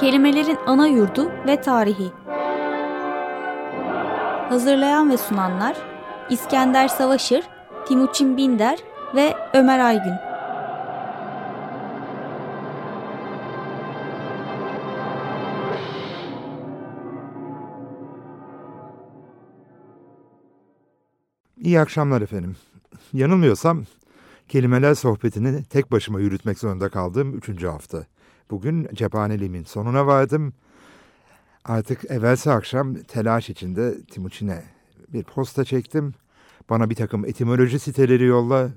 Kelimelerin ana yurdu ve tarihi. Hazırlayan ve sunanlar İskender Savaşır, Timuçin Binder ve Ömer Aygün. İyi akşamlar efendim. Yanılmıyorsam kelimeler sohbetini tek başıma yürütmek zorunda kaldığım üçüncü hafta. Bugün cephaneliğimin sonuna vardım. Artık evvelsi akşam telaş içinde Timuçin'e bir posta çektim. Bana bir takım etimoloji siteleri yolla.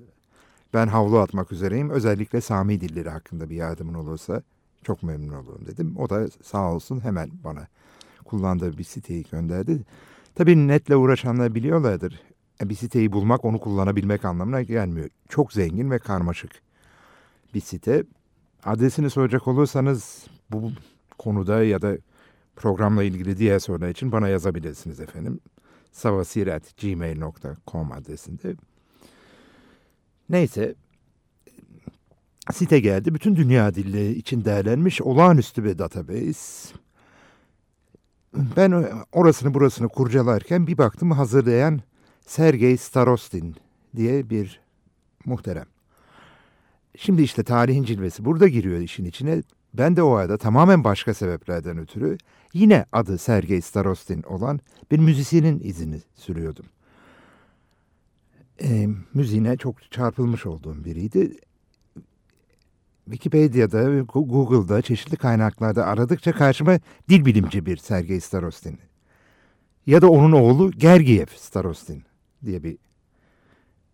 Ben havlu atmak üzereyim. Özellikle Sami dilleri hakkında bir yardımın olursa çok memnun olurum dedim. O da sağ olsun hemen bana kullandığı bir siteyi gönderdi. Tabii netle uğraşanlar biliyorlardır. Bir siteyi bulmak onu kullanabilmek anlamına gelmiyor. Çok zengin ve karmaşık bir site. Adresini soracak olursanız bu konuda ya da programla ilgili diğer sorular için bana yazabilirsiniz efendim. savasir.gmail.com adresinde. Neyse site geldi. Bütün dünya dilleri için değerlenmiş olağanüstü bir database. Ben orasını burasını kurcalarken bir baktım hazırlayan Sergey Starostin diye bir muhterem. Şimdi işte tarihin cilvesi burada giriyor işin içine. Ben de o arada tamamen başka sebeplerden ötürü yine adı Sergey Starostin olan bir müzisyenin izini sürüyordum. E, müziğine çok çarpılmış olduğum biriydi. Wikipedia'da, Google'da, çeşitli kaynaklarda aradıkça karşıma dil bilimci bir Sergey Starostin. Ya da onun oğlu Gergiev Starostin diye bir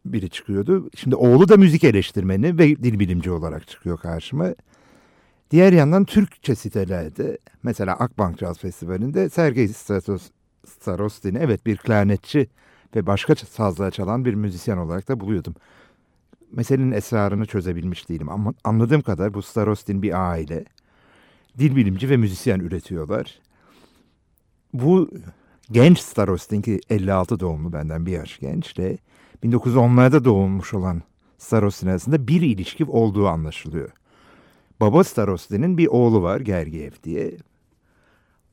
biri çıkıyordu. Şimdi oğlu da müzik eleştirmeni ve dil bilimci olarak çıkıyor karşıma. Diğer yandan Türkçe sitelerde mesela Akbank Caz Festivali'nde Sergey Starostin'i evet bir klarnetçi ve başka sazlar çalan bir müzisyen olarak da buluyordum. Meselenin esrarını çözebilmiş değilim ama anladığım kadar bu Starostin bir aile. Dil bilimci ve müzisyen üretiyorlar. Bu genç Starostin ki 56 doğumlu benden bir yaş gençle 1910'larda doğmuş olan Starostin arasında bir ilişki olduğu anlaşılıyor. Baba Starostin'in bir oğlu var Gergiev diye.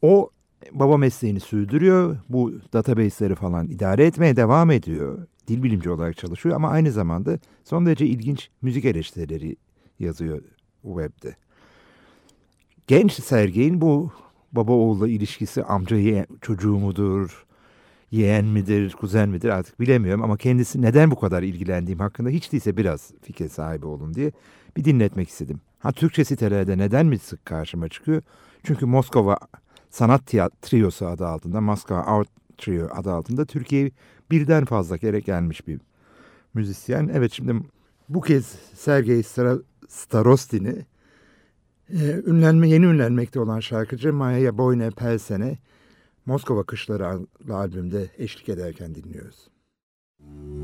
O baba mesleğini sürdürüyor. Bu database'leri falan idare etmeye devam ediyor. Dil bilimci olarak çalışıyor ama aynı zamanda son derece ilginç müzik eleştirileri yazıyor webde. Genç Sergey'in bu baba oğula ilişkisi amca çocuğu mudur, yeğen midir, kuzen midir artık bilemiyorum ama kendisi neden bu kadar ilgilendiğim hakkında hiç değilse biraz fikir sahibi olun diye bir dinletmek istedim. Ha Türkçe sitelerde neden mi sık karşıma çıkıyor? Çünkü Moskova Sanat Tiyatrosu adı altında, Moskova Art Trio adı altında Türkiye'ye birden fazla kere gelmiş bir müzisyen. Evet şimdi bu kez Sergey Starostin'i e, ünlenme, yeni ünlenmekte olan şarkıcı Maya Boyne Pelsen'e Moskova Kışları adlı albümde eşlik ederken dinliyoruz. Müzik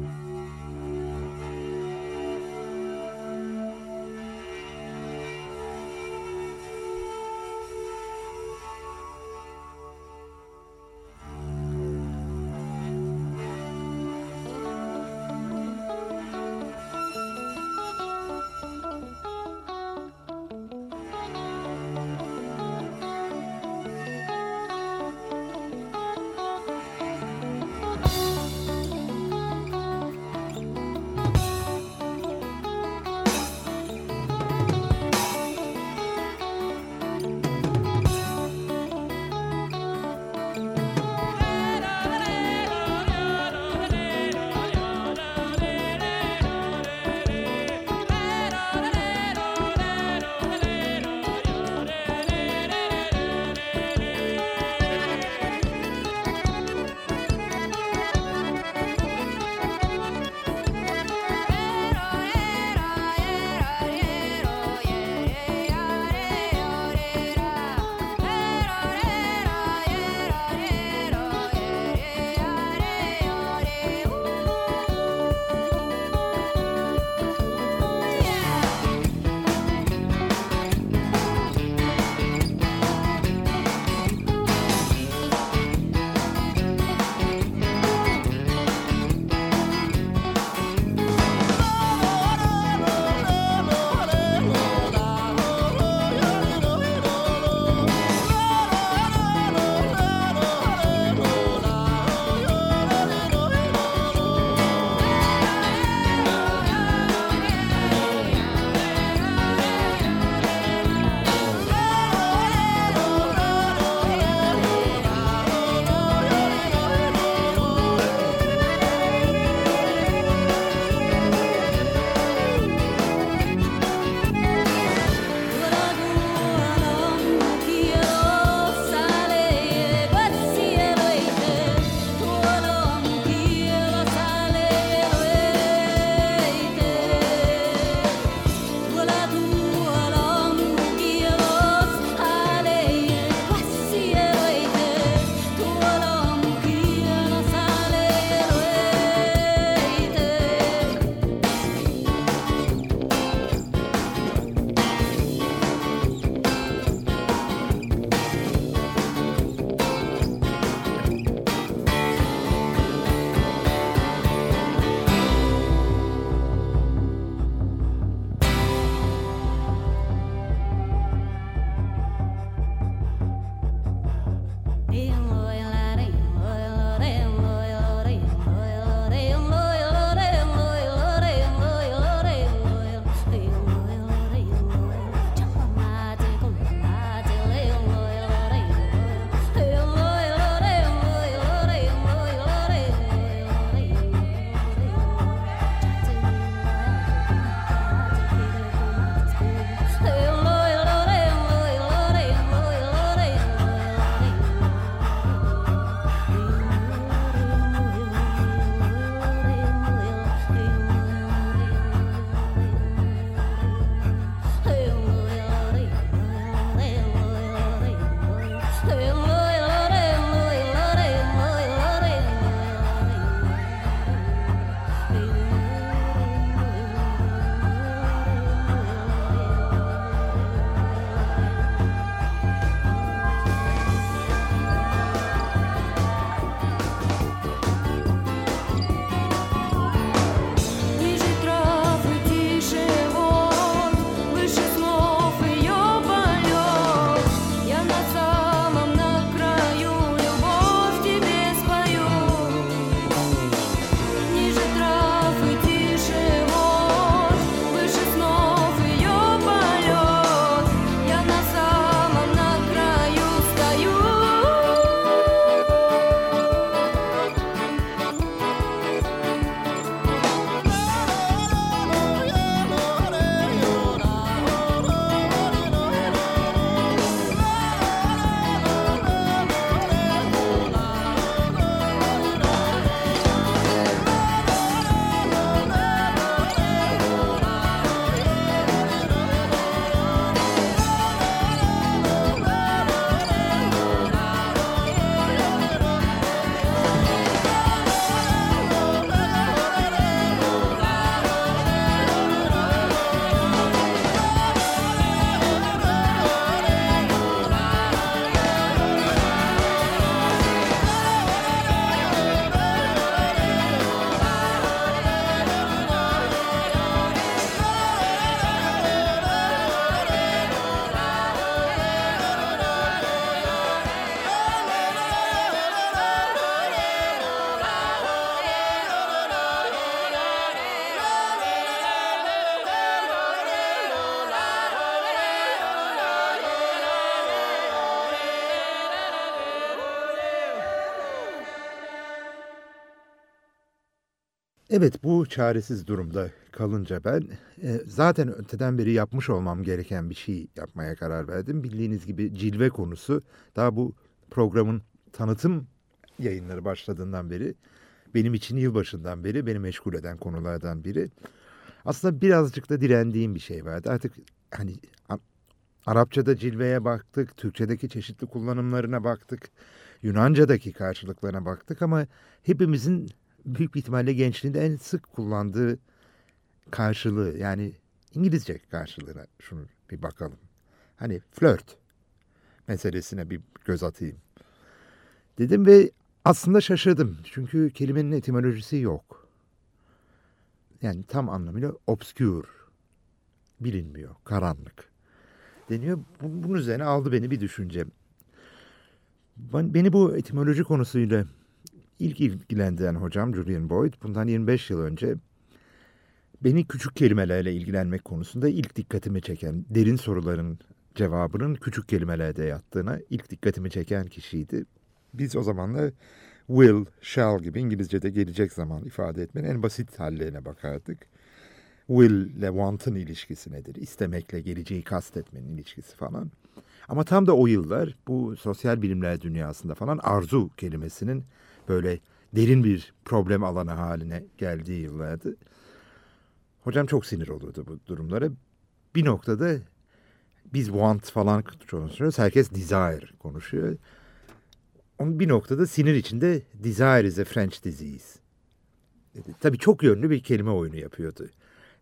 Evet bu çaresiz durumda kalınca ben e, zaten öteden beri yapmış olmam gereken bir şey yapmaya karar verdim. Bildiğiniz gibi cilve konusu daha bu programın tanıtım yayınları başladığından beri benim için yılbaşından beri beni meşgul eden konulardan biri. Aslında birazcık da direndiğim bir şey vardı. Artık hani Arapçada cilveye baktık, Türkçedeki çeşitli kullanımlarına baktık, Yunanca'daki karşılıklarına baktık ama hepimizin büyük bir ihtimalle gençliğinde en sık kullandığı karşılığı yani İngilizce karşılığına şunu bir bakalım. Hani flört meselesine bir göz atayım. Dedim ve aslında şaşırdım. Çünkü kelimenin etimolojisi yok. Yani tam anlamıyla obscure. Bilinmiyor. Karanlık. Deniyor. Bunun üzerine aldı beni bir düşünce. Beni bu etimoloji konusuyla ilk ilgilendiren hocam Julian Boyd bundan 25 yıl önce beni küçük kelimelerle ilgilenmek konusunda ilk dikkatimi çeken, derin soruların cevabının küçük kelimelerde yattığına ilk dikkatimi çeken kişiydi. Biz o zamanlar will, shall gibi İngilizce'de gelecek zaman ifade etmenin en basit hallerine bakardık. Will ile want'ın ilişkisi nedir? İstemekle geleceği kastetmenin ilişkisi falan. Ama tam da o yıllar bu sosyal bilimler dünyasında falan arzu kelimesinin böyle derin bir problem alanı haline geldiği yıllardı. Hocam çok sinir olurdu bu durumlara. Bir noktada biz want falan konuşuyoruz. Herkes desire konuşuyor. Onun bir noktada sinir içinde desire is a French disease. Tabii çok yönlü bir kelime oyunu yapıyordu.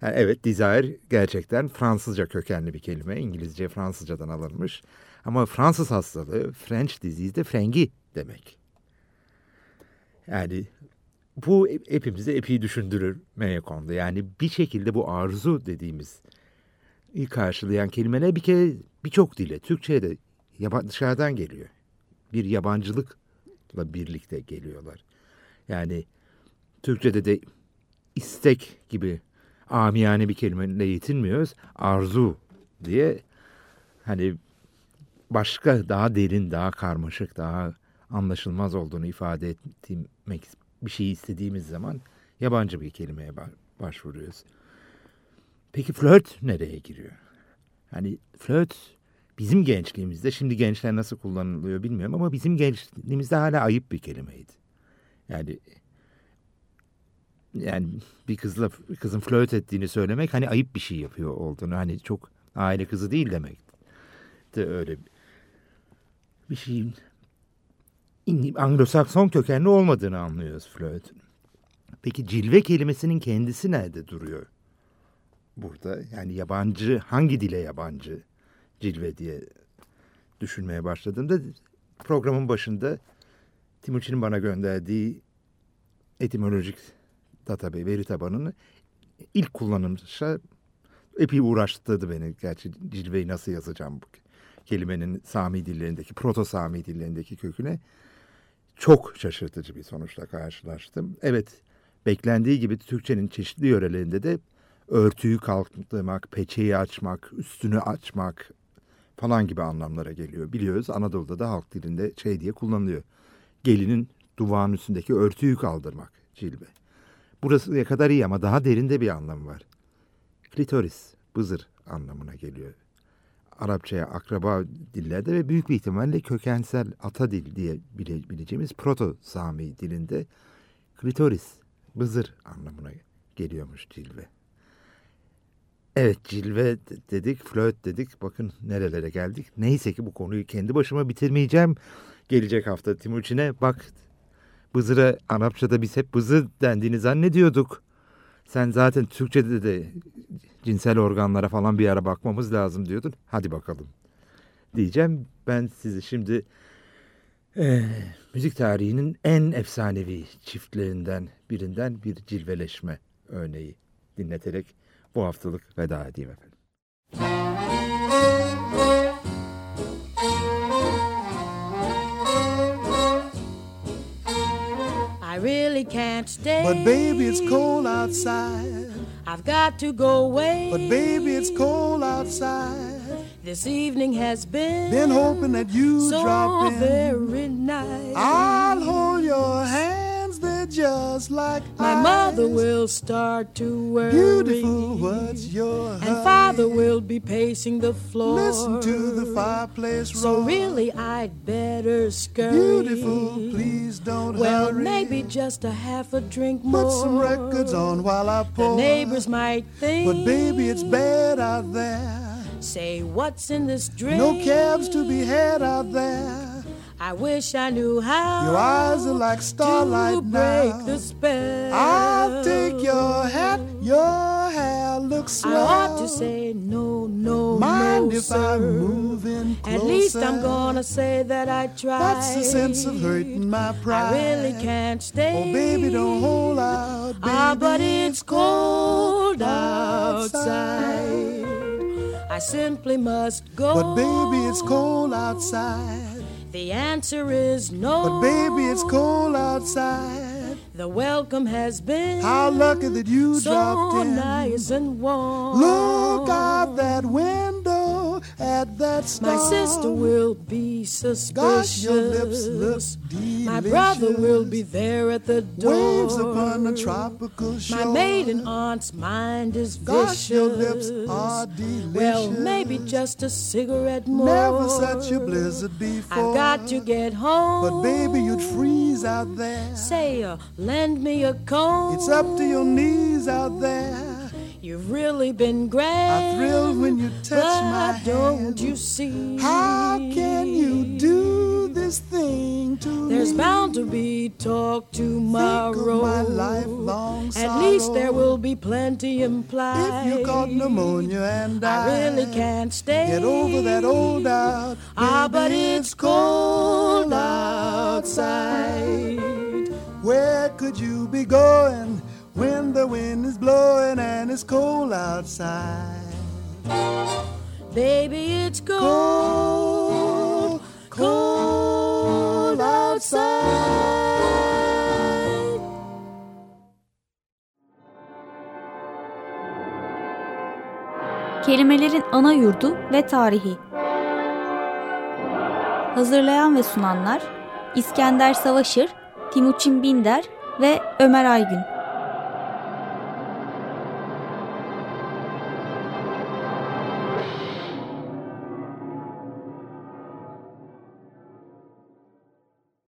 Yani evet desire gerçekten Fransızca kökenli bir kelime. İngilizce Fransızcadan alınmış. Ama Fransız hastalığı French disease de frengi demek. Yani bu hepimizi epey düşündürmeye kondu. Yani bir şekilde bu arzu dediğimiz karşılayan kelimeler bir kere birçok dile, Türkçe'ye de dışarıdan geliyor. Bir yabancılıkla birlikte geliyorlar. Yani Türkçe'de de istek gibi amiyane bir kelimeyle yetinmiyoruz. Arzu diye hani başka daha derin, daha karmaşık, daha anlaşılmaz olduğunu ifade etmek bir şey istediğimiz zaman yabancı bir kelimeye başvuruyoruz. Peki flört nereye giriyor? Hani flört bizim gençliğimizde, şimdi gençler nasıl kullanılıyor bilmiyorum ama bizim gençliğimizde hala ayıp bir kelimeydi. Yani yani bir kızla bir kızın flört ettiğini söylemek hani ayıp bir şey yapıyor olduğunu hani çok aile kızı değil demek. De öyle bir şeyin Anglo-Sakson kökenli olmadığını anlıyoruz flörtün. Peki cilve kelimesinin kendisi nerede duruyor? Burada yani yabancı hangi dile yabancı cilve diye düşünmeye başladığımda programın başında Timuçin'in bana gönderdiği etimolojik database veri tabanını ilk kullanımsa epey uğraştırdı beni. Gerçi cilveyi nasıl yazacağım bu kelimenin Sami dillerindeki, proto Sami dillerindeki köküne çok şaşırtıcı bir sonuçla karşılaştım. Evet, beklendiği gibi Türkçenin çeşitli yörelerinde de örtüyü kalktırmak, peçeyi açmak, üstünü açmak falan gibi anlamlara geliyor. Biliyoruz Anadolu'da da halk dilinde şey diye kullanılıyor. Gelinin duvağın üstündeki örtüyü kaldırmak cilve. Burası ne kadar iyi ama daha derinde bir anlam var. Klitoris, bızır anlamına geliyor. Arapçaya akraba dillerde ve büyük bir ihtimalle kökensel ata dil diye bilebileceğimiz proto Sami dilinde klitoris, bızır anlamına geliyormuş cilve. Evet cilve dedik, flört dedik. Bakın nerelere geldik. Neyse ki bu konuyu kendi başıma bitirmeyeceğim. Gelecek hafta Timuçin'e bak Bızır'a Arapçada biz hep bızır dendiğini zannediyorduk. Sen zaten Türkçe'de de cinsel organlara falan bir ara bakmamız lazım diyordun. Hadi bakalım diyeceğim. Ben sizi şimdi e, müzik tarihinin en efsanevi çiftlerinden birinden bir cilveleşme örneği dinleterek bu haftalık veda edeyim efendim. I really can't stay. But baby, it's cold outside. I've got to go away. But baby, it's cold outside. This evening has been been hoping that you so drop in. very nice. I'll hold your hands, they're just like My eyes. mother will start to worry. Beautiful, what's your And father will be pacing the floor. Listen to the fireplace roar. So really, I'd better scurry. Beautiful, please don't Well, hurry. maybe just a half a drink more. Put some records on while I The pour. neighbors might think. But baby, it's bad out there. Say, what's in this drink? No cabs to be had out there. I wish I knew how. Your eyes are like starlight to break now. the spell. I'll take your hat, your hair looks I ought to say no, no, Mind no, if sir. I move in closer? At least I'm gonna say that I tried. That's the sense of hurting my pride. I really can't stay. Oh, baby, don't hold out, baby. Ah, but it's cold outside. I simply must go. But baby, it's cold outside. The answer is no. But baby, it's cold outside. The welcome has been How lucky that you so dropped in. nice and warm. Look out that window at that star. My sister will be suspicious. Gosh, your lips look delicious. My brother will be there at the door. Waves upon a tropical shore. My maiden aunt's mind is vicious. Gosh, your lips are delicious. Well, maybe just a cigarette more. Never such a blizzard before. I've got to get home. But baby, you'd freeze out there. Say, uh, lend me a comb. It's up to your knees out there. You've really been great. I thrill when you touch but my don't hand. you see? How can you do this thing to me? There's me? bound to be talk tomorrow. my lifelong sorrow. At least there will be plenty implied. If you caught pneumonia and I died, really can't stay. Get over that old doubt. Ah, but it's cold outside. Where could you be going when the wind is blowing and it's cold outside? Baby, it's cold, Cold, cold outside. Kelimelerin ana yurdu ve tarihi. Hazırlayan ve sunanlar İskender Savaşır, Timuçin Binder ve Ömer Aygün.